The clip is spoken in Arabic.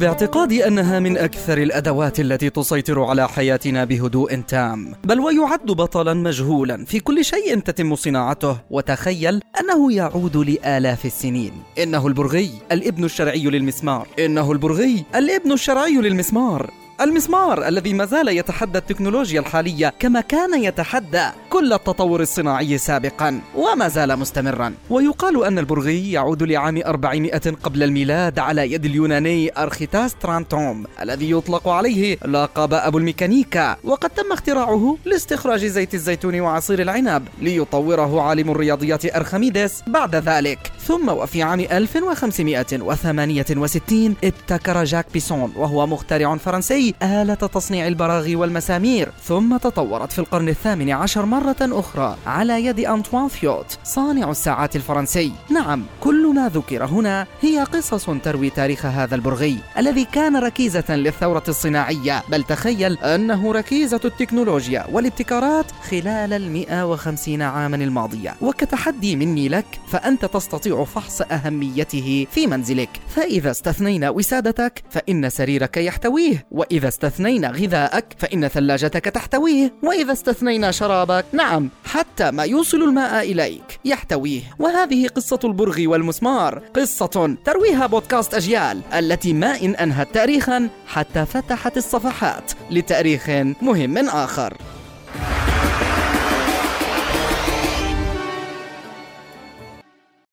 باعتقادي أنها من أكثر الأدوات التي تسيطر على حياتنا بهدوء تام بل ويعد بطلا مجهولا في كل شيء تتم صناعته. وتخيل أنه يعود لآلاف السنين. إنه البرغي الابن الشرعي للمسمار. إنه البرغي الابن الشرعي للمسمار. المسمار الذي ما زال يتحدى التكنولوجيا الحالية كما كان يتحدى كل التطور الصناعي سابقا وما زال مستمرا. ويقال أن البرغي يعود لعام 400 قبل الميلاد على يد اليوناني أرخيتاس ترانتوم الذي يطلق عليه لقب أبو الميكانيكا. وقد تم اختراعه لاستخراج زيت الزيتون وعصير العنب ليطوره عالم الرياضيات أرخميدس بعد ذلك. ثم وفي عام 1568 ابتكر جاك بيسون وهو مخترع فرنسي آلة تصنيع البراغي والمسامير ثم تطورت في القرن الثامن عشر مرة أخرى على يد أنطوان فيوت صانع الساعات الفرنسي. نعم كل ما ذكر هنا هي قصص تروي تاريخ هذا البرغي الذي كان ركيزة للثورة الصناعية بل تخيل أنه ركيزة التكنولوجيا والابتكارات خلال المئة وخمسين عاما الماضية. وكتحدي مني لك فأنت تستطيع فحص أهميته في منزلك. فإذا استثنينا وسادتك فإن سريرك يحتويه. وإذا إذا استثنينا غذاءك فإن ثلاجتك تحتويه. وإذا استثنينا شرابك نعم حتى ما يوصل الماء إليك يحتويه. وهذه قصة البرغ والمسمار. قصة ترويها بودكاست أجيال التي ما إن أنهت تاريخا حتى فتحت الصفحات لتاريخ مهم آخر.